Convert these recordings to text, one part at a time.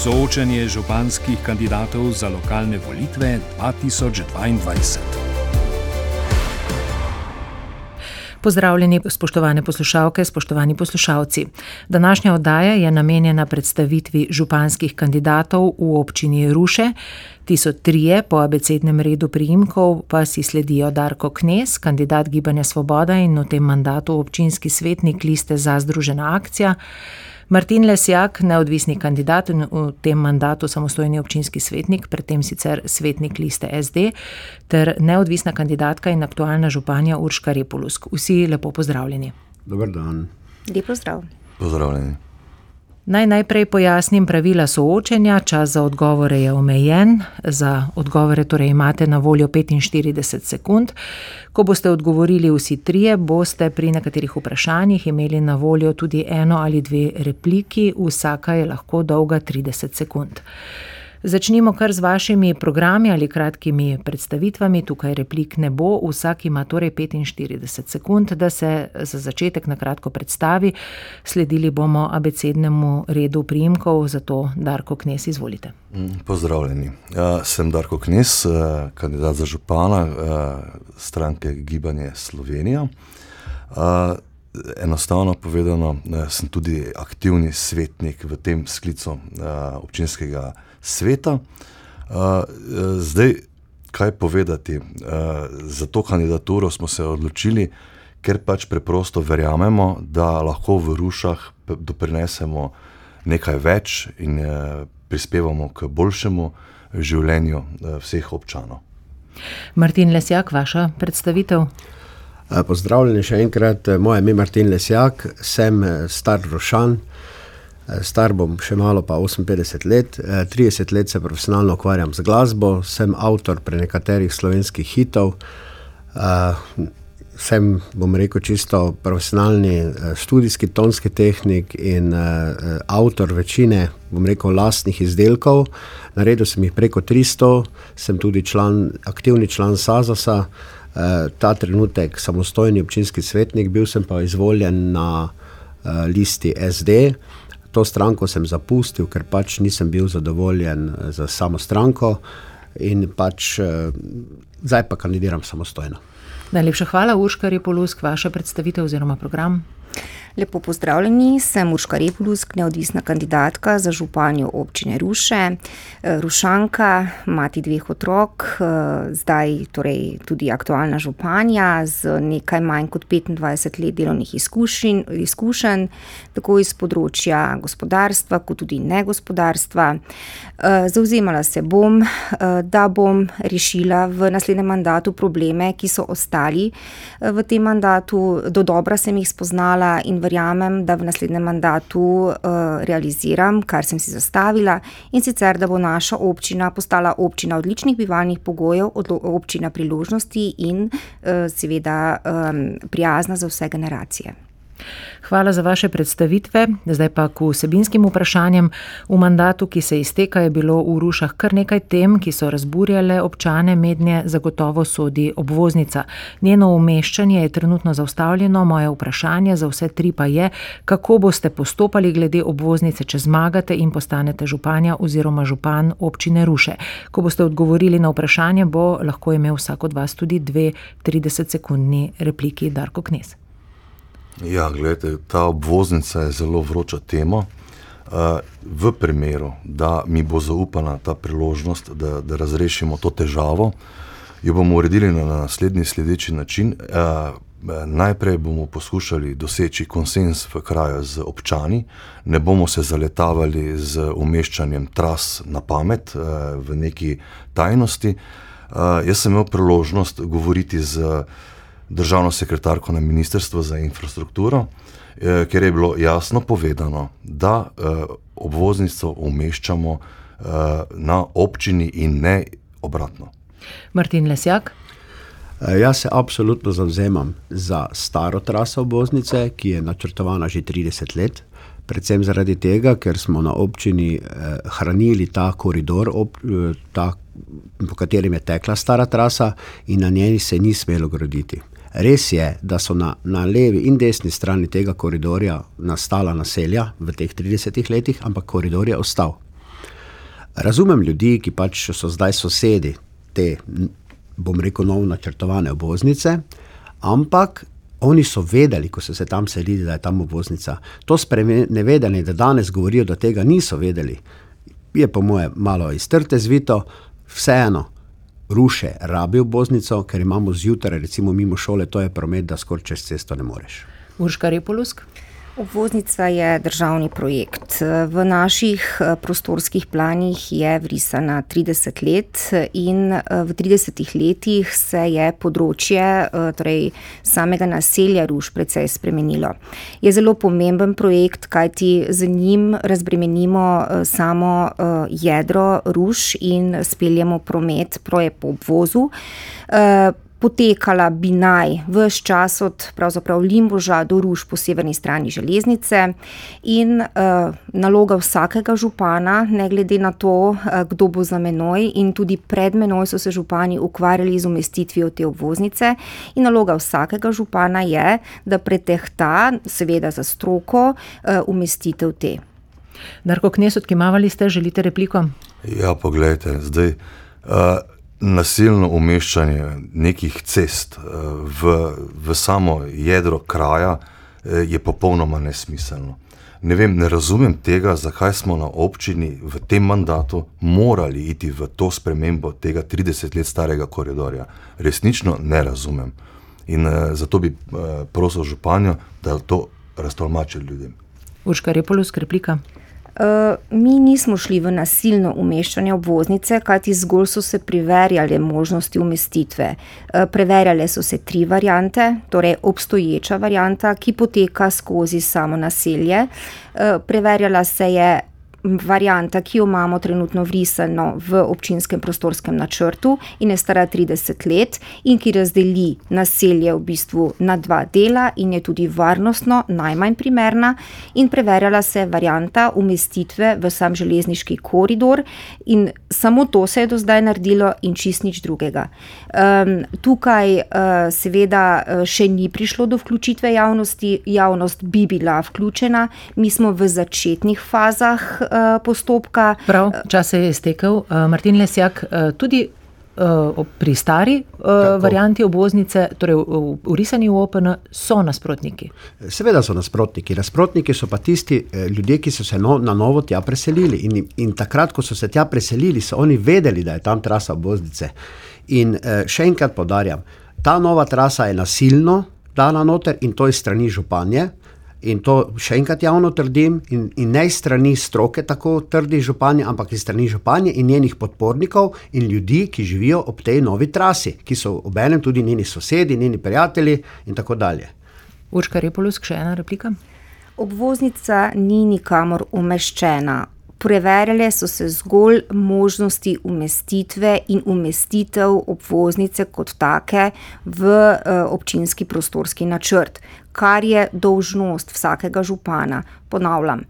Soočanje županskih kandidatov za lokalne volitve 2022. Pozdravljeni, spoštovane poslušalke, spoštovani poslušalci. Današnja oddaja je namenjena predstavitvi županskih kandidatov v občini Ruše. Ti so trije po abecednem redu priimkov, pa si sledijo Darko Knes, kandidat Gibanja Svoboda in v tem mandatu občinski svetnik liste za Združena akcija. Martin Lesjak, neodvisni kandidat in v tem mandatu samostojni občinski svetnik, predtem sicer svetnik liste SD, ter neodvisna kandidatka in aktualna županja Urška Repulusk. Vsi lepo pozdravljeni. Dobar dan. Lep pozdrav. Pozdravljeni. Naj najprej pojasnim pravila soočenja. Čas za odgovore je omejen. Za odgovore torej imate na voljo 45 sekund. Ko boste odgovorili vsi trije, boste pri nekaterih vprašanjih imeli na voljo tudi eno ali dve repliki, vsaka je lahko dolga 30 sekund. Začnimo kar z vašimi programi ali kratkimi predstavitvami. Tukaj replik ne bo, vsak ima torej 45 sekund, da se za začetek na kratko predstavi. Sledili bomo abecednemu redu priimkov, zato Darko Knes, izvolite. Mm, pozdravljeni. Ja, sem Darko Knes, eh, kandidat za župana eh, stranke Gibanje Slovenija. Eh, enostavno povedano, sem tudi aktivni svetnik v tem sklicu občinskega sveta. Uh, zdaj, kaj povedati? Uh, za to kandidaturo smo se odločili, ker pač preprosto verjamemo, da lahko v Rušah doprinesemo nekaj več in uh, prispevamo k boljšemu življenju uh, vseh občanov. Martin Lesjak, vaša predstavitev. Pozdravljeni še enkrat, moje ime je Martin Lesjak, sem star Rošan, Eh, star bom še malo, pa 58 let, 30 eh, let se profesionalno ukvarjam z glasbo, sem avtor pre nekaterih slovenskih hitov. Uh, sem, bom rekel, čisto profesionalni uh, študijski tonski tehnik in uh, avtor večine, bom rekel, lastnih izdelkov. Naredil sem jih preko 300, sem tudi član, aktivni član SAZAS-a, uh, ta trenutek samostojni občinski svetnik, bil sem pa izvoljen na uh, listi SD. To stranko sem zapustil, ker pač nisem bil zadovoljen eh, z samo stranko in pač eh, zdaj pa kandidiram samostojno. Najlepša hvala, Urška Repolusk, vaša predstavitev oziroma program. Lepo pozdravljeni, sem Urška Repulusk, neodvisna kandidatka za županjo občine Ruše. Eh, Rušanka, mati dveh otrok, eh, zdaj torej tudi aktualna županja z nekaj manj kot 25 let delovnih izkušenj, izkušenj tako iz področja gospodarstva, kot tudi negospodarstva. Eh, zauzemala se bom, da bom rešila v naslednjem mandatu probleme, ki so ostali v tem mandatu. Do dobra sem jih spoznala in verjamem, da v naslednjem mandatu uh, realiziram, kar sem si zastavila, in sicer, da bo naša občina postala občina odličnih bivalnih pogojev, občina priložnosti in uh, seveda um, prijazna za vse generacije. Hvala za vaše predstavitve. Zdaj pa k vsebinskim vprašanjem. V mandatu, ki se izteka, je bilo v Rušah kar nekaj tem, ki so razburjale občane, mednje zagotovo sodi obvoznica. Njeno umeščanje je trenutno zaustavljeno. Moje vprašanje za vse tri pa je, kako boste postopali glede obvoznice, če zmagate in postanete županja oziroma župan občine Ruše. Ko boste odgovorili na vprašanje, bo lahko imel vsak od vas tudi dve 30-sekundni repliki Darko Knes. Ja, gledajte, ta obvoznica je zelo vroča tema. Uh, v primeru, da mi bo zaupana ta priložnost, da, da razrešimo to težavo, jo bomo uredili na naslednji sledeči način. Uh, najprej bomo poskušali doseči konsens v kraju z občani, ne bomo se zaletavali z umeščanjem tras na pamet v neki tajnosti. Jaz sem imel priložnost govoriti z uh, državno sekretarko na Ministrstvu za infrastrukturo, eh, ker je bilo jasno povedano, da eh, obvoznico umeščamo eh, na občini in ne obratno. Martin Lesjak. Jaz se absolutno zavzemam za staro traso obvoznice, ki je načrtovana že 30 let. Predvsem zaradi tega, ker smo na občini eh, hranili ta koridor, ob, ta, po katerem je tekla stara trasa, in na njej se ni smelo graditi. Res je, da so na, na levi in desni strani tega koridorja nastala naselja v teh 30 letih, ampak koridor je ostal. Razumem ljudi, ki pač so zdaj sosedi te, bom rekel, novo načrtovane obvoznice, ampak oni so vedeli, ko so se tam selili, da je tam obvoznica. To sprenevedanje, da danes govorijo, da tega niso vedeli, je po moje malo iztrte zvito, vseeno. Ruše rabi obvoznico, ker imamo zjutraj, recimo mimo šole, to je promet, da skoraj čez cesto ne moreš. Urška Repolusk. Obvoznica je državni projekt. V naših eh, prostorskih planih je vrisana 30 let in eh, v 30 letih se je področje eh, torej samega naselja Ruž precej spremenilo. Je zelo pomemben projekt, kajti z njim razbremenimo samo jedro Ruž in speljemo promet proje po obvozu potekala bi naj vse čas od Limboža do Ruž po severni strani železnice. In uh, naloga vsakega župana, ne glede na to, uh, kdo bo za menoj, in tudi pred menoj so se župani ukvarjali z umestitvijo te obvoznice. In naloga vsakega župana je, da pretehta, seveda za stroko, uh, umestitev te. Darko Knesot, ki imavali ste, želite repliko? Ja, pogledajte, zdaj. Uh, nasilno umeščanje nekih cest eh, v, v samo jedro kraja eh, je popolnoma nesmiselno. Ne, vem, ne razumem tega, zakaj smo na občini v tem mandatu morali iti v to spremembo tega 30 let starega koridorja. Resnično ne razumem. In uh, zato bi uh, prosil županjo, da to raztolmači ljudem. Urška Repolus, replika. Eh, mi nismo šli v nasilno umeščanje obvoznice, kajti zgolj so se preverjale možnosti umestitve. Uh, preverjale so se tri variante, torej obstoječa varianta, ki poteka skozi samo naselje. Uh, preverjala se je varianta, ki jo imamo trenutno vrisano v občinskem prostorskem načrtu in je stara 30 let in ki razdeli naselje v bistvu na dva dela in je tudi varnostno najmanj primerna preverjala se varianta umestitve v sam železniški koridor in samo to se je do zdaj naredilo in čist nič drugega. Um, tukaj uh, seveda uh, še ni prišlo do vključitve javnosti, javnost bi bila vključena, mi smo v začetnih fazah postopka. Prav, čas se je iztekel. Uh, Martin Lesjak, uh, tudi pri stari uh, varianti obvoznice, torej v, v risani v OPN, so nasprotniki. Seveda so nasprotniki. Nasprotniki so pa tisti ljudje, ki so se no, na novo tja preselili. In, in takrat, ko so se tja preselili, so oni vedeli, da je tam trasa obvoznice. In še enkrat podarjam, ta nova trasa je nasilno dana noter in to je strani županje. In to še enkrat javno trdim, in, in ne strani stroke, tako trdi županje, ampak iz strani županje in njenih podpornikov in ljudi, ki živijo ob tej novi trasi, ki so obenem tudi njeni sosedi, njeni prijatelji in tako dalje. Urška Repolus, še ena replika. Obvoznica ni nikamor umeščena. Preverjale so se zgolj možnosti umestitve in umestitev obvoznice kot take v uh, občinski prostorski načrt kar je dolžnost vsakega župana. Ponavljam.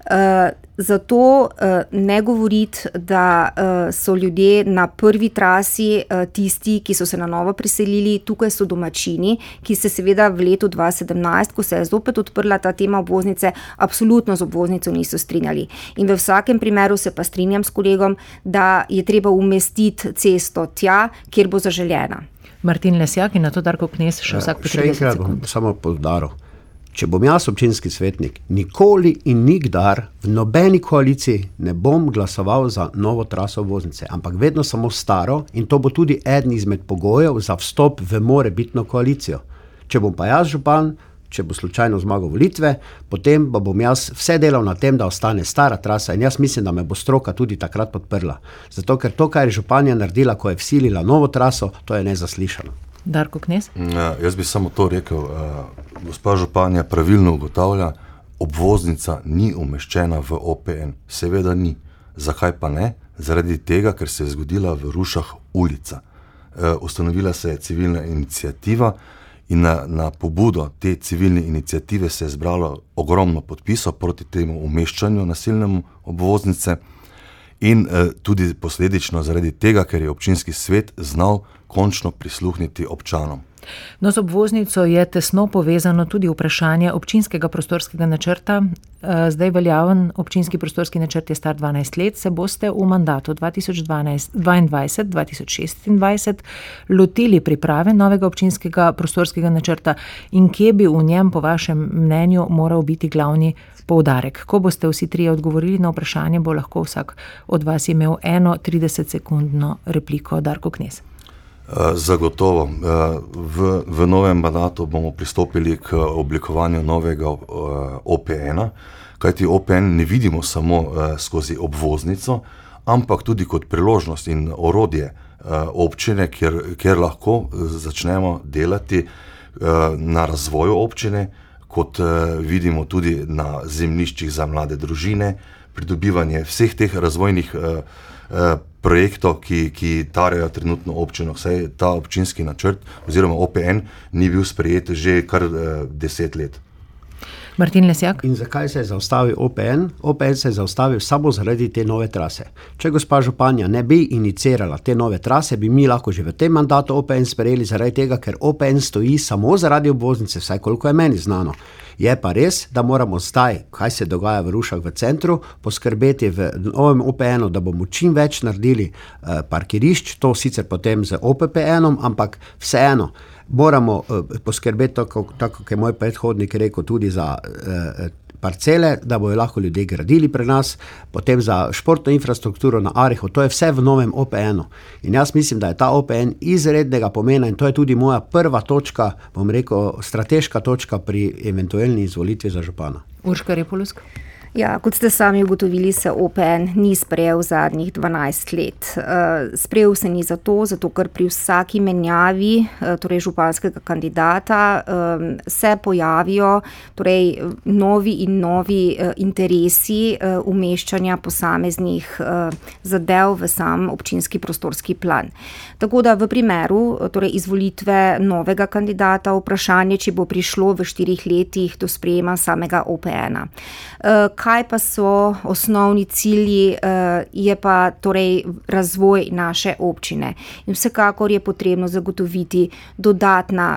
Uh, zato uh, ne govoriti, da uh, so ljudje na prvi trasi uh, tisti, ki so se na novo preselili, tukaj so domačini, ki se seveda v letu 2017, ko se je zopet odprla ta tema obvoznice, absolutno z obvoznico niso strinjali. In v vsakem primeru se pa strinjam s kolegom, da je treba umestiti cesto tja, kjer bo zaželjena. Martin Lesjak in na to Darko Knes še ja, vsak potreben. Še enkrat bom samo povdaril. Če bom jaz občinski svetnik, nikoli in nikdar v nobeni koaliciji ne bom glasoval za novo traso voznice, ampak vedno samo staro in to bo tudi eden izmed pogojev za vstop v morebitno koalicijo. Če bom pa jaz župan, če bo slučajno zmagal volitve, potem pa bom jaz vse delal na tem, da ostane stara trasa in jaz mislim, da me bo stroka tudi takrat podprla. Zato, ker to, kar je županja naredila, ko je vsilila novo traso, to je nezaslišano. Darko Knes? Ja, jaz bi samo to rekel. Uh, gospa županja pravilno ugotavlja, obvoznica ni umeščena v OPN. Seveda ni. Zakaj pa ne? Zaradi tega, ker se je zgodila v Rušah ulica. Uh, ustanovila se je civilna inicijativa, uh, In na, na pobudo te civilne inicijative se je zbralo ogromno podpisov proti temu umeščanju nasilnemu obvoznice, in eh, tudi posledično zaradi tega, ker je občinski svet znal končno prisluhniti občanom. No, z obvoznico je tesno povezano tudi vprašanje občinskega prostorskega načrta. Eh, zdaj veljaven občinski prostorski načrt je star 12 let. Se boste v mandatu 2022-2026 lotili priprave novega občinskega prostorskega načrta in kje bi v njem, po vašem mnenju, moral biti glavni poudarek? Ko boste vsi trije odgovorili na vprašanje, bo lahko vsak od vas imel eno 30-sekundno repliko, Darko Knes. Eh, zagotovo. Eh, v, v novem mandatu bomo pristopili k oblikovanju novega eh, OPN-a, kajti OPN ne vidimo samo skozi obvoznico, ampak tudi kot priložnost in orodje občine, kjer, kjer lahko začnemo delati na razvoju občine, kot vidimo tudi na zemljiščih za mlade družine, pridobivanje vseh teh razvojnih projektov, ki, ki tarajo trenutno občino. Vse ta občinski načrt oziroma OPN ni bil sprejet že kar uh, deset let. Martin Lesjak. In zakaj se je zaustavil OPN? OPN se je zaustavil samo zaradi te nove trase. Če gospa Županja ne bi inicirala te nove trase, bi mi lahko že v tem mandatu OPN sprejeli zaradi tega, ker OPN stoji samo zaradi obvoznice, vsaj koliko je meni znano. Je pa res, da moramo zdaj, kaj se dogaja v Rušah v centru, poskrbeti v novem OPN-u, da bomo čim več naredili eh, parkirišč, to sicer potem z OPPN-om, ampak vseeno moramo uh, poskrbeti, tako, tako kot je moj predhodnik rekel, tudi za uh, parcele, da bodo lahko ljudje gradili pri nas, potem za športno infrastrukturo na Arihu. To je vse v novem OPN-u. In jaz mislim, da je ta OPN izrednega pomena in to je tudi moja prva točka, bom rekel, strateška točka pri eventualni izvolitvi za župana. Urška Repolusk. Ja, kot ste sami ugotovili, se OPN ni sprejel zadnjih 12 let. Eh, sprejel se ni zato, zato ker pri vsaki menjavi eh, torej županskega kandidata se pojavijo torej novi in novi eh, interesi umeščanja posameznih zadev v sam občinski prostorski plan. Tako da v primeru torej izvolitve novega kandidata vprašanje, če bo prišlo v štirih letih do sprejema samega OPN-a kaj pa so osnovni cilji, uh, je pa torej razvoj naše občine. In vsekakor je potrebno zagotoviti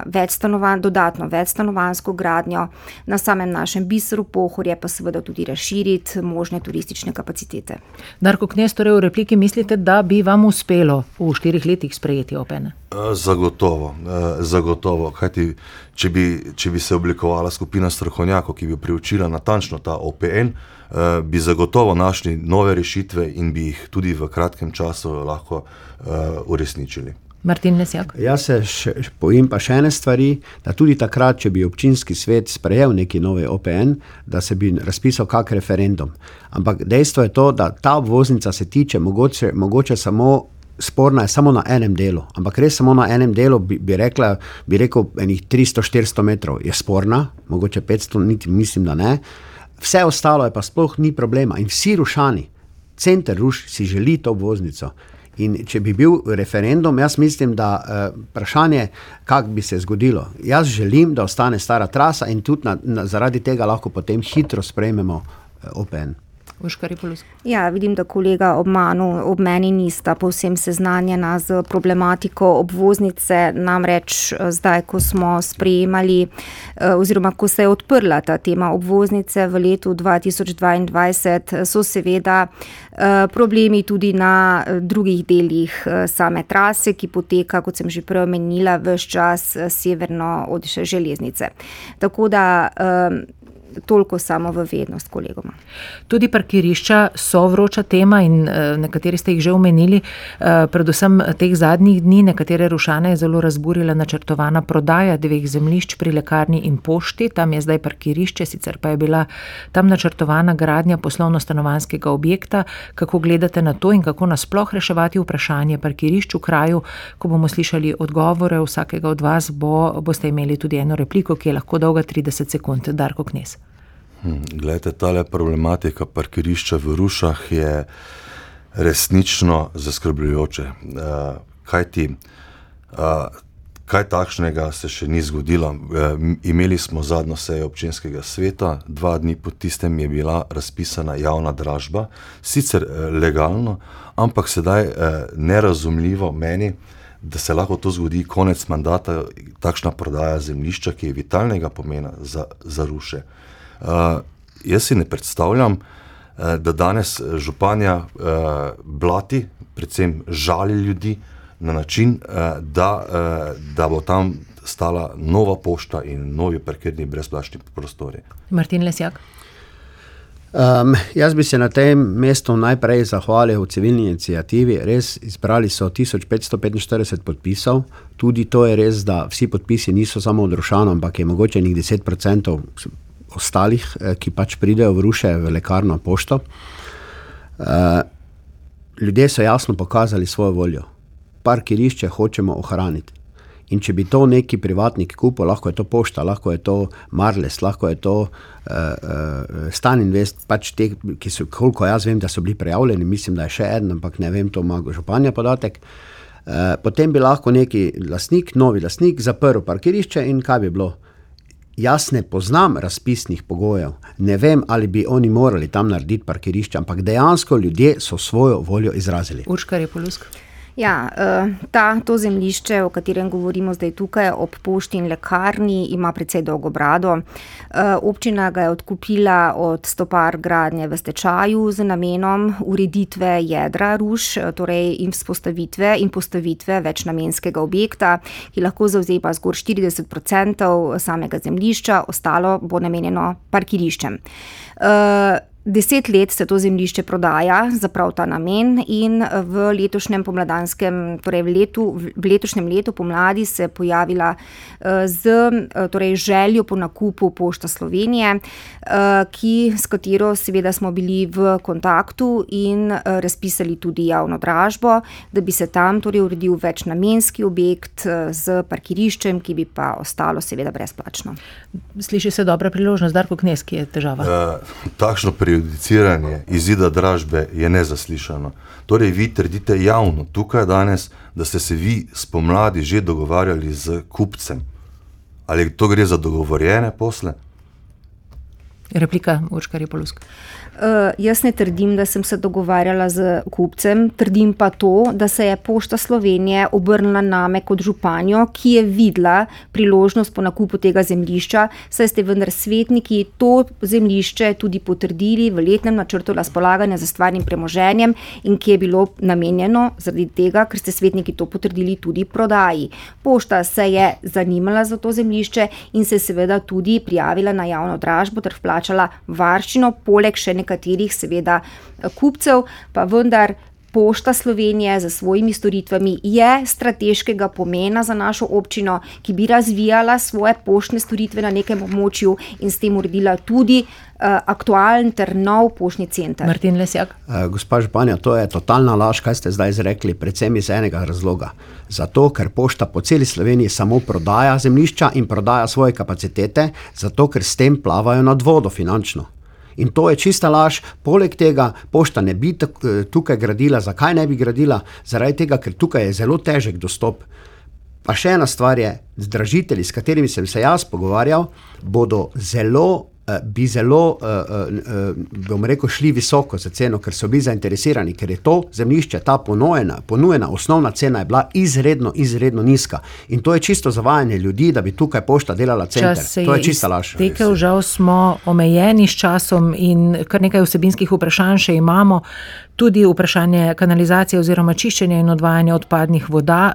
večstanovan, dodatno večstanovansko gradnjo na samem našem biseru pohorje, pa seveda tudi razširiti možne turistične kapacitete. Darko Knes, torej v repliki mislite, da bi vam uspelo v štirih letih sprejeti opene? Eh, zagotovo, eh, zagotovo. Kajti, če, bi, če bi se oblikovala skupina strokovnjakov, ki bi priučila natančno ta OPN, eh, bi zagotovo našli nove rešitve in bi jih tudi v kratkem času lahko uresničili. Martin Nesjak. Jaz se še, bojim pa še ene stvari, da tudi takrat, če bi občinski svet sprejel neki nove OPN, da se bi razpisal kak referendum. Ampak dejstvo je to, da ta obvoznica se tiče mogoče, mogoče samo sporna je samo na enem delu, ampak res samo na enem delu bi, bi, rekla, bi rekel, enih 300-400 metrov je sporna, mogoče 500, niti mislim, da ne. Vse ostalo je pa sploh ni problema in vsi rušani, center ruš si želi to obvoznico. In če bi bil referendum, jaz mislim, da uh, vprašanje, kako bi se zgodilo. Jaz želim, da ostane stara trasa in tudi na, na, zaradi tega lahko potem hitro sprejmemo uh, OPN. Ja, vidim, da kolega ob, manu, ob meni nista povsem seznanjena z problematiko obvoznice. Namreč eh, zdaj, ko smo sprejemali, eh, oziroma ko se je odprla ta tema obvoznice v letu 2022, so seveda eh, problemi tudi na drugih delih same trase, ki poteka, kot sem že prej omenila, vse čas severno od železnice. Tako da toliko samo v vednost kolegoma. Tudi parkirišča so vroča tema in eh, nekateri ste jih že omenili. Eh, predvsem teh zadnjih dni nekatere rušane je zelo razburila načrtovana prodaja dveh zemljišč pri lekarni in pošti. Tam je zdaj parkirišče, sicer pa je bila tam načrtovana gradnja poslovno-stanovanskega objekta. Kako gledate na to in kako nasploh reševati vprašanje parkirišč v kraju? Ko bomo slišali odgovore vsakega od vas, bo, boste imeli tudi eno repliko, ki je lahko dolga 30 sekund. Darko Knes. Hm, Glede, ta problematika parkirišča v Rušah je resnično zaskrbljujoče. Uh, kaj ti, uh, kaj takšnega se še ni zgodilo? Uh, imeli smo zadnjo sejo občinskega sveta, dva dni po tistem je bila razpisana javna dražba, sicer uh, legalno, ampak sedaj uh, nerazumljivo meni, da se lahko to zgodi konec mandata, takšna prodaja zemljišča, ki je vitalnega pomena za, za ruše. Uh, jaz si ne predstavljam, uh, da danes županja uh, blati, predvsem žali ljudi na način, da, da bo tam stala nova pošta in novi parkirni brezplačni prostori. Martin Lesjak. Um, jaz bi se na tem mestu najprej zahvalil civilni inicijativi. Res izbrali so 1545 podpisov. Tudi to je res, da vsi podpisi niso samo od Rušana, ampak je mogoče njih 10% ostalih, eh, ki pač pridejo v ruše v lekarno pošto. Uh, ljudje so jasno pokazali svojo voljo. Parkirišče hočemo ohraniti. In če bi to neki privatnik kupil, lahko je to pošta, lahko je to Marles, lahko je to uh, uh, Stan Invest, pač te, ki so, koliko jaz vem, da so bili prijavljeni, mislim, da je še en, ampak ne vem, to ima županja podatek. Uh, potem bi lahko neki lastnik, novi lastnik, zaprl parkirišče in kaj bi bilo. Jaz ne poznam razpisnih pogojev, ne vem, ali bi oni morali tam narediti parkirišče, ampak dejansko ljudje so svojo voljo izrazili. Urškar je polusk. Ja, eh, ta, to zemljišče, o katerem govorimo zdaj tukaj, ob pošti in lekarni, ima precej dolgo brado. Eh, občina ga je odkupila od stopar gradnje v stečaju z namenom ureditve jedra ruš, eh, torej in vzpostavitve in postavitve večnamenskega objekta, ki lahko zauzema zgor 40% samega zemljišča, ostalo bo namenjeno parkiriščem. Deset let se to zemljišče prodaja za prav ta namen, in v letošnjem pomladanskem, torej v, letu, v letošnjem letu pomladi se je pojavila eh, z eh, torej željo po nakupu Pošta Slovenije, eh, ki, s katero seveda smo bili v kontaktu in razpisali tudi javno dražbo, da bi se tam torej uredil večnamenski objekt z parkiriščem, ki bi pa ostalo seveda brezplačno. Sliši se dobra priložnost, Darko Knes, ki je težava. Uh, prejudiciranje izida dražbe je nezaslišano. Torej, vi trdite javno, tukaj danes, da ste se vi spomladi že dogovarjali z kupcem. Ali to gre za dogovorjene posle? Replika, Urškar je polusk. Uh, jaz ne trdim, da sem se dogovarjala z kupcem, trdim pa to, da se je Pošta Slovenije obrnila name kot županjo, ki je videla priložnost po nakupu tega zemljišča, saj ste vendar svetniki to zemljišče tudi potrdili v letnem načrtu razpolaganja za stvarnim premoženjem in ki je bilo namenjeno zaradi tega, ker ste svetniki to potrdili tudi prodaji. Pošta se je zanimala za to zemljišče in se seveda tudi prijavila na javno dražbo ter vplačala varščino, poleg še nekaterih, seveda, kupcev, pa vendar. Pošta Slovenije za svojimi storitvami je strateškega pomena za našo občino, ki bi razvijala svoje poštne storitve na nekem območju in s tem uredila tudi aktualen ter nov poštni center. Martin Lesjak. Uh, gospa Županja, to je totalna laž, kaj ste zdaj izrekli, predvsem iz enega razloga. Zato, ker pošta po celi Sloveniji samo prodaja zemljišča in prodaja svoje kapacitete, zato ker s tem plavajo nad vodo finančno. In to je čista laž. Poleg tega, pošta ne bi eh, tukaj gradila. Zakaj ne bi gradila? Zaradi tega, ker tukaj je zelo težek dostop. Pa še ena stvar je, zdražitelji, s katerimi sem se jaz pogovarjal, bodo zelo Eh, bi zelo, eh, eh, bom rekel, šli visoko za ceno, ker so bili zainteresirani, ker je to zemljišče, ta ponujena, ponujena osnovna cena je bila izredno, izredno nizka. In to je čisto zavajanje ljudi, da bi tukaj pošta delala center. To je čista laž. Tekel, žal smo omejeni s časom in kar nekaj vsebinskih vprašanj še imamo. Tudi vprašanje kanalizacije oziroma čiščenja in odvajanja odpadnih voda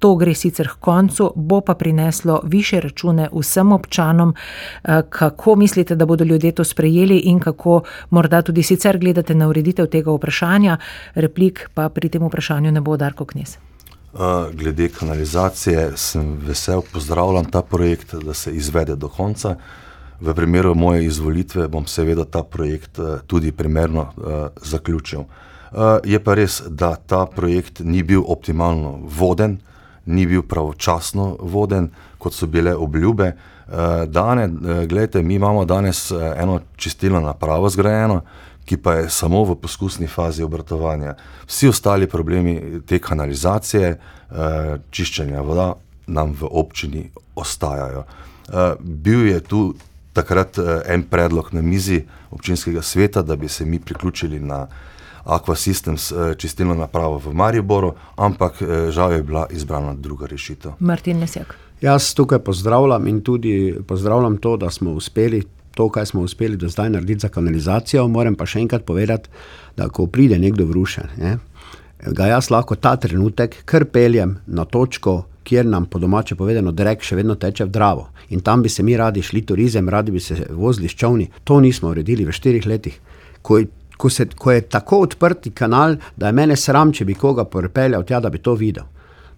To gre sicer k koncu, bo pa prineslo više račune vsem občanom. Eh, kako mislite, da bodo ljudje to sprejeli in kako morda tudi sicer gledate na ureditev tega vprašanja? Replik pa pri tem vprašanju ne bo Darko Knes. Eh, glede kanalizacije sem vesel, pozdravljam ta projekt, da se izvede do konca. V primeru moje izvolitve bom seveda ta projekt eh, tudi primerno zaključil. Je pa res, da ta projekt ni bil optimalno voden, ni bil pravočasno voden, kot so bile obljube. Eh, dane, eh, gledajte, mi imamo danes eh, eno čistilno napravo zgrajeno, ki pa je samo v poskusni fazi obratovanja. Vsi ostali problemi te kanalizacije, čiščenja voda nam v občini ostajajo. Bil je tu takrat en predlog na mizi občinskega sveta, da bi se mi priključili na Aquasystems čistilno napravo v Mariboru, ampak žal je bila izbrana druga rešitev. Martin Nesjak. Jaz tukaj pozdravljam in tudi pozdravljam to, da smo uspeli to, kar smo uspeli do zdaj narediti za kanalizacijo. Moram pa še enkrat povedati, da ko pride nekdo v rušen, ne, ga jaz lahko ta trenutek kar peljem na točko, kjer nam po domače povedano drek še vedno teče v Dravo. In tam bi se mi radi šli turizem, radi bi se vozili s čovni. To nismo uredili v štirih letih. Ko ko, se, ko je tako odprti kanal, da je mene sram, če bi koga pripeljal tja, da bi to videl.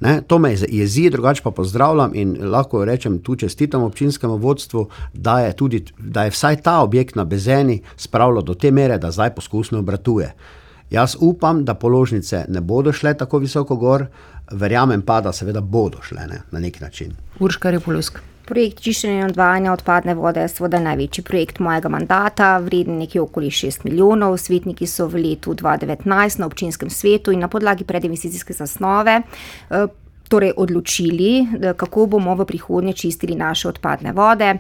Ne, to me jezi, drugače pa pozdravljam in lahko rečem tu čestitam občinskemu vodstvu, da je, tudi, da je vsaj ta objekt na Bezeni spravilo do te mere, da zdaj poskusno obratuje. Jaz upam, da položnice ne bodo šle tako visoko gor, verjamem pa, da seveda bodo šle ne, na nek način. Urška Repulusk. Projekt čiščenja in odvajanja odpadne vode je seveda največji projekt mojega mandata, vreden nekje okoli 6 milijonov. Svetniki so v letu 2019 na občinskem svetu in na podlagi predinvesticijske zasnove eh, torej odločili, kako bomo v prihodnje čistili naše odpadne vode.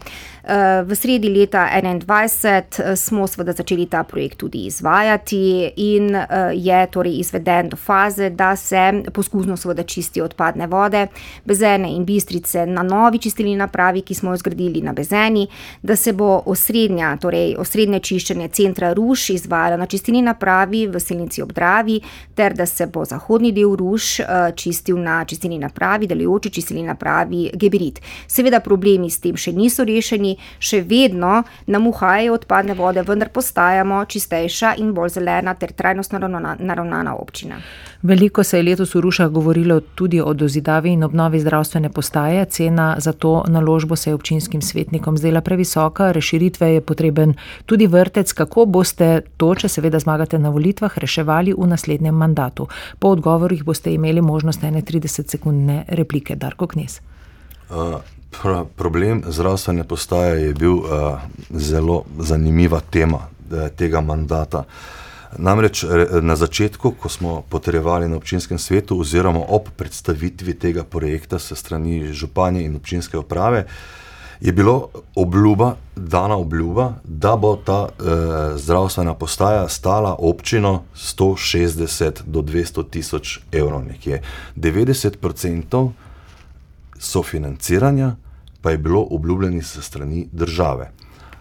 Eh, v sredi leta 2021 eh, smo seveda začeli ta projekt tudi izvajati in eh, je torej izveden do faze, da se poskusno seveda čistijo odpadne vode, bezene in bistrice na novi čistilni napravi, ki smo jo zgradili na bezeni, da se bo osrednja, torej osrednje čiščenje centra Ruš izvajalo na čistilni napravi v Selnici obdravi, ter da se bo zahodni del Ruš čistil na čistilni napravi, delujoči čistilni napravi Geberit. Seveda problemi s tem še niso rešeni, še vedno nam uhajajo odpadne vode, vendar postajamo čistejša in bolj zelena ter trajnostno naravnana občina. Veliko se je letos v Rušah govorilo tudi o dozidavi in obnovi zdravstvene postaje. Cena za to naložbo se je občinskim svetnikom zdela previsoka, rešitve je potreben tudi vrtec. Kako boste to, če seveda zmagate na volitvah, reševali v naslednjem mandatu? Po odgovorih boste imeli možnost ene 30 sekund sekundne replike, Darko Knes. Uh, pra, problem zdravstvene postaje je bil uh, zelo zanimiva tema uh, tega mandata. Namreč na začetku, ko smo potrebovali na občinskem svetu, oziroma ob predstavitvi tega projekta se strani županje in občinske uprave, je bilo obljuba, dana obljuba, da bo ta eh, zdravstvena postaja stala občino 160 do 200 tisoč evrov, nekje 90 odstotkov sofinanciranja pa je bilo obljubljeno se strani države.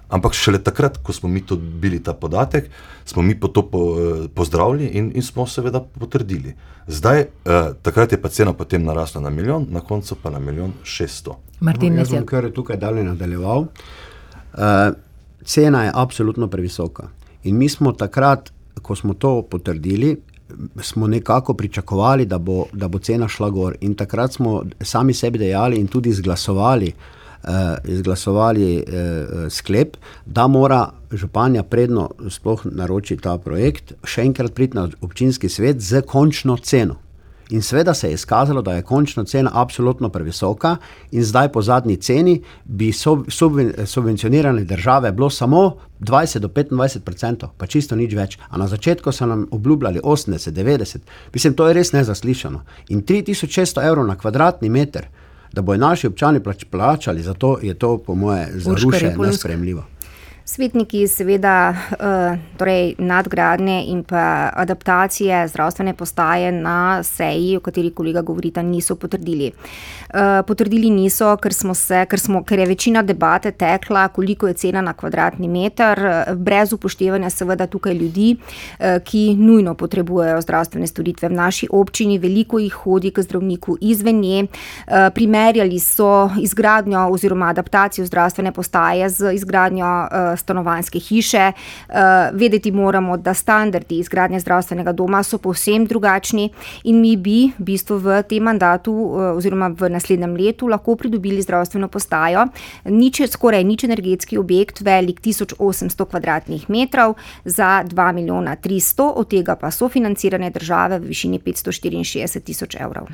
Ampak šele takrat, ko smo mi dobili ta podatek, smo mi po to po, eh, pozdravili in, in smo seveda potrdili. Zdaj, eh, takrat je pa cena potem narasla na milijon, na koncu pa na milijon šeststo. Martin, no, jaz bom kar tukaj dalje nadaljeval. Uh, cena je absolutno previsoka. In mi smo takrat, ko smo to potrdili, smo nekako pričakovali, da bo, da bo cena šla gor. In takrat smo sami sebi dejali in tudi izglasovali, uh, izglasovali uh, sklep, da mora županja predno sploh naročiti ta projekt, še enkrat priti na občinski svet z končno ceno. In seveda se je izkazalo, da je končna cena absolutno previsoka, in zdaj po zadnji ceni bi subvencionirane države bilo samo 20 do 25 odstotkov, pa čisto nič več. A na začetku so nam obljubljali 80, 90, mislim, to je res nezaslišano. In 3600 evrov na kvadratni meter, da bojo naši občani plačali, zato je to, po moje, za ruše nespremljivo. Svetniki seveda uh, torej nadgradnje in pa adaptacije zdravstvene postaje na seji, o kateri kolega govorita, niso potrdili. Uh, potrdili niso, ker, se, ker, smo, ker je večina debate tekla, koliko je cena na kvadratni meter, brez upoštevanja seveda tukaj ljudi, ki nujno potrebujejo zdravstvene storitve v naši občini, veliko jih hodi k zdravniku izven nje. Primerjali so izgradnjo oziroma adaptacijo zdravstvene postaje z izgradnjo stanovanske hiše. Uh, vedeti moramo, da standardi izgradnje zdravstvenega doma so povsem drugačni in mi bi v bistvu v tem mandatu uh, oziroma v naslednjem letu lahko pridobili zdravstveno postajo. Nič, skoraj nič energetski objekt, velik 1800 kvadratnih metrov za 2 milijona 300, od tega pa sofinanciranje države v višini 564 tisoč evrov.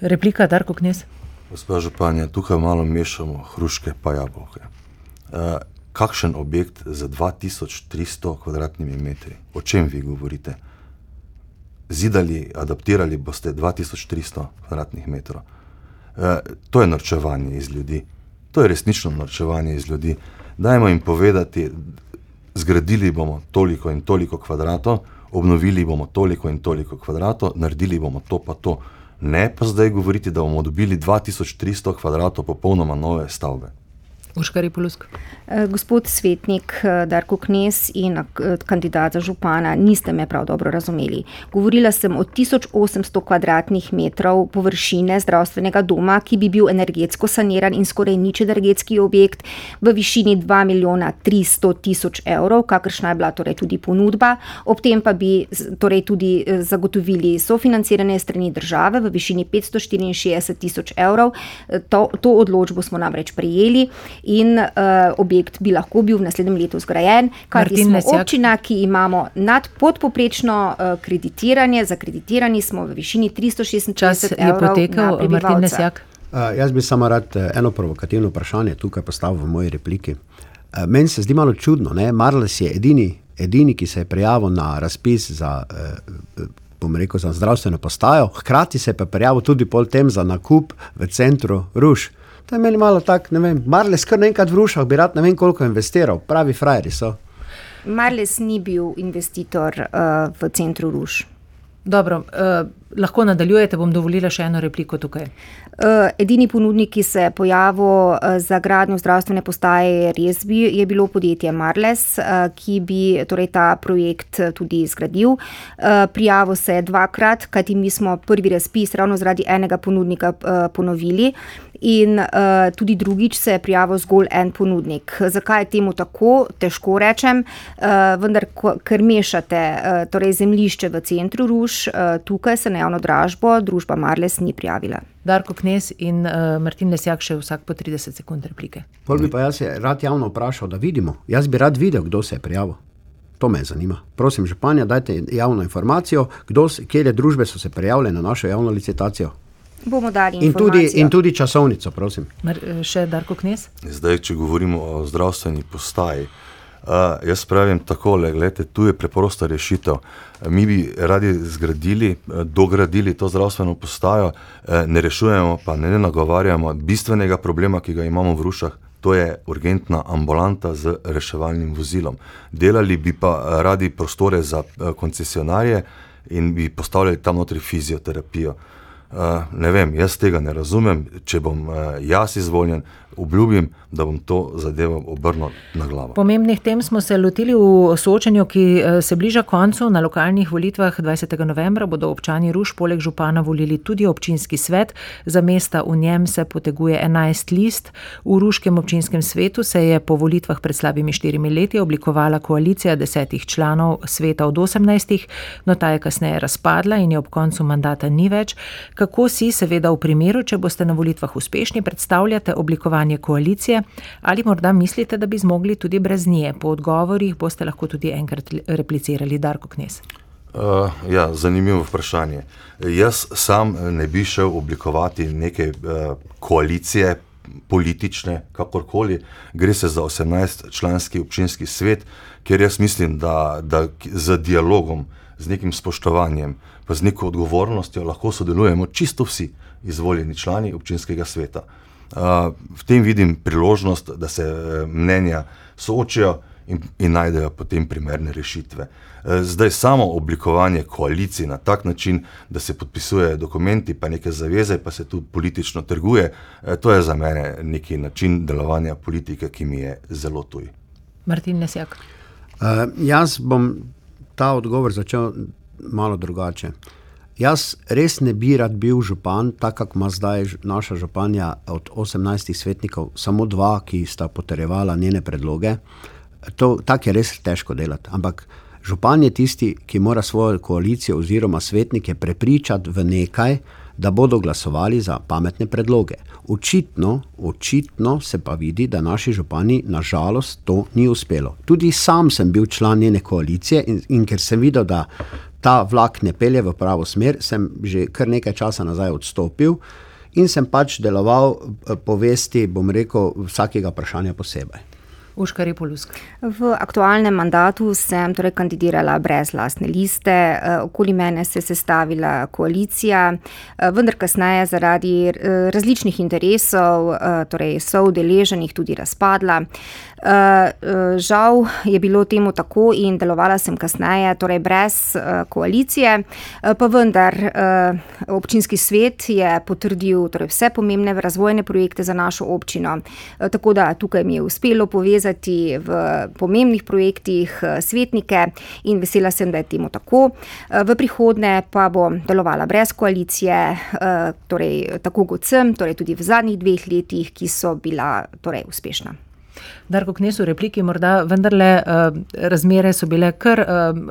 Replika Darko Knes. Gospod Županja, tukaj malo mešamo hruške pa jabolke. Kakšen objekt z 2300 kvadratnimi metri. O čem vi govorite? Zidali, adaptirali boste 2300 kvadratnih metrov. E, to je norčevanje iz ljudi. To je resnično norčevanje iz ljudi. Dajmo jim povedati, zgradili bomo toliko in toliko kvadratov, obnovili bomo toliko in toliko kvadratov, naredili bomo to pa to. Ne pa zdaj govoriti, da bomo dobili 2300 kvadratov popolnoma nove stavbe. Urškari Polusk. Eh, gospod svetnik eh, Darko Knes in eh, kandidat za župana, niste me prav dobro razumeli. Govorila sem o 1800 kvadratnih metrov površine zdravstvenega doma, ki bi bil energetsko saniran in skoraj nič energetski objekt v višini 2 milijona 300 tisoč evrov, kakršna je bila torej tudi ponudba. Ob tem pa bi torej tudi zagotovili sofinanciranje strani države v višini 564 tisoč evrov. To, to odločbo smo namreč prejeli in uh, objekt bi lahko bil v naslednjem letu zgrajen, kar je občina, ki imamo nad podpoprečno uh, kreditiranje, zakreditirani smo v višini 366 Čas evrov. Potekal, uh, jaz bi samo rad eno provokativno vprašanje tukaj postavil v moji repliki. Uh, meni se zdi malo čudno, da Marles je edini, edini, ki se je prijavil na razpis za. Uh, bom rekel, za zdravstveno postajo, hkrati se je pa prijavil tudi pol tem za nakup v centru Ruž. To je meni malo tako, ne vem, Marles kar nekaj v rušah, bi rad ne vem koliko investiral, pravi frajeri so. Marles ni bil investitor uh, v centru Ruš. Dobro, uh, lahko nadaljujete, bom dovolila še eno repliko tukaj. Uh, edini ponudnik, ki se je pojavil uh, za gradnjo zdravstvene postaje, je res bi, je bilo podjetje Marles, uh, ki bi torej, ta projekt tudi zgradil. Uh, prijavil se je dvakrat, kajti mi smo prvi razpis ravno zaradi enega ponudnika uh, ponovili. In uh, tudi drugič se je prijavil zgolj en ponudnik. Zakaj je temu tako, težko rečem, uh, vendar, ker mešate uh, torej zemljišče v centru Ruž, uh, tukaj se na javno dražbo družba Marles ni prijavila. Darko Knes in uh, Martin Lesjak še vsak po 30 sekund replike. Pol bi pa jaz rad javno vprašal, da vidimo. Jaz bi rad videl, kdo se je prijavil. To me zanima. Prosim, županja, dajte javno informacijo, kdo, kje družbe so se prijavile na našo javno licitacijo bomo dali in tudi, in tudi časovnico, prosim. Mar, eh, še Darko Knes? Zdaj, če govorimo o zdravstveni postaji. Uh, jaz pravim tako, gledajte, tu je preprosta rešitev. Mi bi radi zgradili, eh, dogradili to zdravstveno postajo, ne rešujemo pa ne nagovarjamo bistvenega problema, ki ga imamo v Rušah, to je urgentna ambulanta z reševalnim vozilom. Delali bi pa radi prostore za koncesionarje in bi postavljali tam notri fizioterapijo. Uh, ne vem, jaz tega ne razumem. Če bom uh, jaz izvoljen, obljubim, da bom to zadevo obrnil na glavo. Pomembnih tem smo se lotili v soočenju, ki eh, se bliža koncu. Na lokalnih volitvah 20. novembra bodo občani Ruš poleg župana volili tudi občinski svet. Za mesta v njem se poteguje 11 list. V Ruškem občinskem svetu se je po volitvah pred slabimi štirimi leti oblikovala koalicija desetih članov sveta od 18, no ta je kasneje razpadla in je ob koncu mandata ni več. Kako si, seveda, v primeru, če boste na volitvah uspešni, predstavljate oblikovanje? koalicije, ali morda mislite, da bi zmogli tudi brez nje? Po odgovorih boste lahko tudi enkrat replicirali, Darko Knes. Uh, ja, zanimivo vprašanje. Jaz sam ne bi šel oblikovati neke uh, koalicije, politične, kakorkoli. Gre se za 18-članski občinski svet, ker jaz mislim, da, da z dialogom, z nekim spoštovanjem, pa z neko odgovornostjo lahko sodelujemo čisto vsi izvoljeni člani občinskega sveta v tem vidim priložnost, da se mnenja soočijo in, in najdejo potem primerne rešitve. Zdaj samo oblikovanje koalicij na tak način, da se podpisujejo dokumenti, pa neke zaveze, pa se tu politično trguje, to je za mene neki način delovanja politike, ki mi je zelo tuj. Martin Nesjak. Uh, jaz bom ta odgovor začel malo drugače. Jaz res ne bi rad bil župan, tako kot ima zdaj naša županja od 18 svetnikov, samo dva, ki sta potrjevala njene predloge. Tako je res težko delati. Ampak župan je tisti, ki mora svojo koalicijo oziroma svetnike prepričati v nekaj, da bodo glasovali za pametne predloge. Očitno, očitno se pa vidi, da naši župani nažalost to ni uspelo. Tudi sam sem bil član njene koalicije in, in ker sem videl, da ta vlak ne pelje v pravo smer, sem že kar nekaj časa nazaj odstopil in sem pač deloval eh, po vesti, bom rekel, vsakega vprašanja posebej. Uškar Repolusk. V aktualnem mandatu sem torej kandidirala brez lastne liste, eh, okoli mene se je sestavila koalicija, eh, vendar kasneje zaradi eh, različnih interesov, torej so udeleženih tudi razpadla. Žal je bilo temu tako in delovala sem kasneje, torej brez koalicije, pa vendar občinski svet je potrdil torej vse pomembne razvojne projekte za našo občino, tako da tukaj mi je uspelo povezati povezati v pomembnih projektih eh, svetnike in vesela sem, da je temu tako. Eh, v prihodnje pa bom delovala brez koalicije, eh, torej tako kot sem, torej tudi v zadnjih dveh letih, ki so bila torej uspešna. Darko Knes v repliki, morda vendarle razmere so bile kar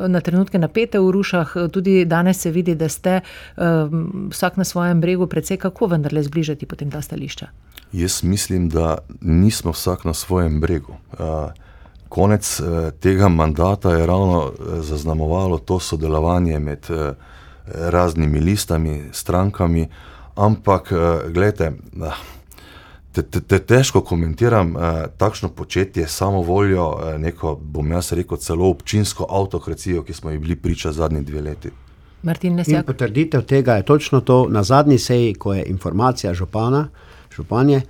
na trenutke napete v rušah, tudi danes se vidi, da ste vsak na svojem bregu predvsej kako vendarle zbližati potem ta stališča. Jaz mislim, da nismo vsak na svojem bregu. Konec tega mandata je ravno zaznamovalo to sodelovanje med raznimi listami, strankami, ampak gledajte, te, te, te težko komentiram takšno početje, samo voljo, neko, bom jaz rekel, celo občinsko avtokracijo, ki smo ji bili priča zadnji dve leti. Martin Lesjak. Potrditev tega je točno to na zadnji seji, ko je informacija župana, županje,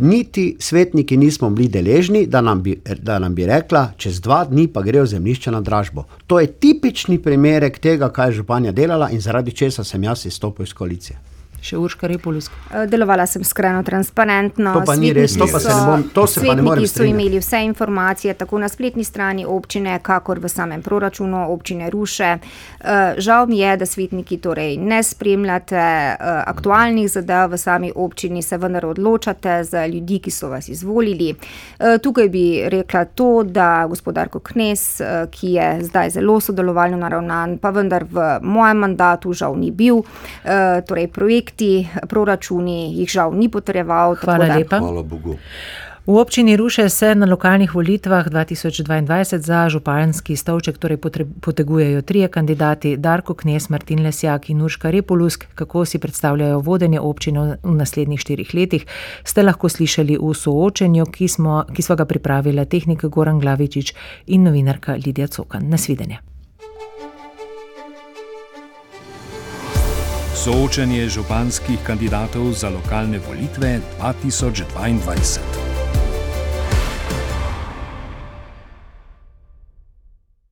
niti svetniki nismo bili deležni, da nam, bi, da nam bi rekla, čez dva dni pa grejo zemljišče na dražbo. To je tipični primerek tega, kaj je županja delala in zaradi česa sem jaz izstopil iz koalicije. Še Urška Repolusk. Eh, delovala sem skrajno transparentno. To pa ni res, to pa se ne bom, to se pa ne morem so imeli vse informacije, tako na spletni strani občine, kakor v samem proračunu občine Ruše. Eh, žal mi je, da svetniki torej ne spremljate eh, aktualnih zadev v sami občini, se vendar odločate za ljudi, ki so vas izvolili. Tukaj bi rekla to, da gospodarko Knes, ki je zdaj zelo sodelovalno naravnan, pa vendar v mojem mandatu žal ni bil, torej projekt projekti, proračuni jih žal ni potreboval. Hvala da, lepa. Hvala Bogu. V občini Ruše se na lokalnih volitvah 2022 za županski stolček torej potegujejo trije kandidati: Darko Knes, Martin Lesjak in Urška Repolusk. Kako si predstavljajo vodenje občine v naslednjih štirih letih, ste lahko slišali v soočenju, ki smo, ki smo ga pripravili tehnik Goran Glavičič in novinarka Lidija Cokan. Nasvidenje. Soočenje županskih kandidatov za lokalne volitve 2022.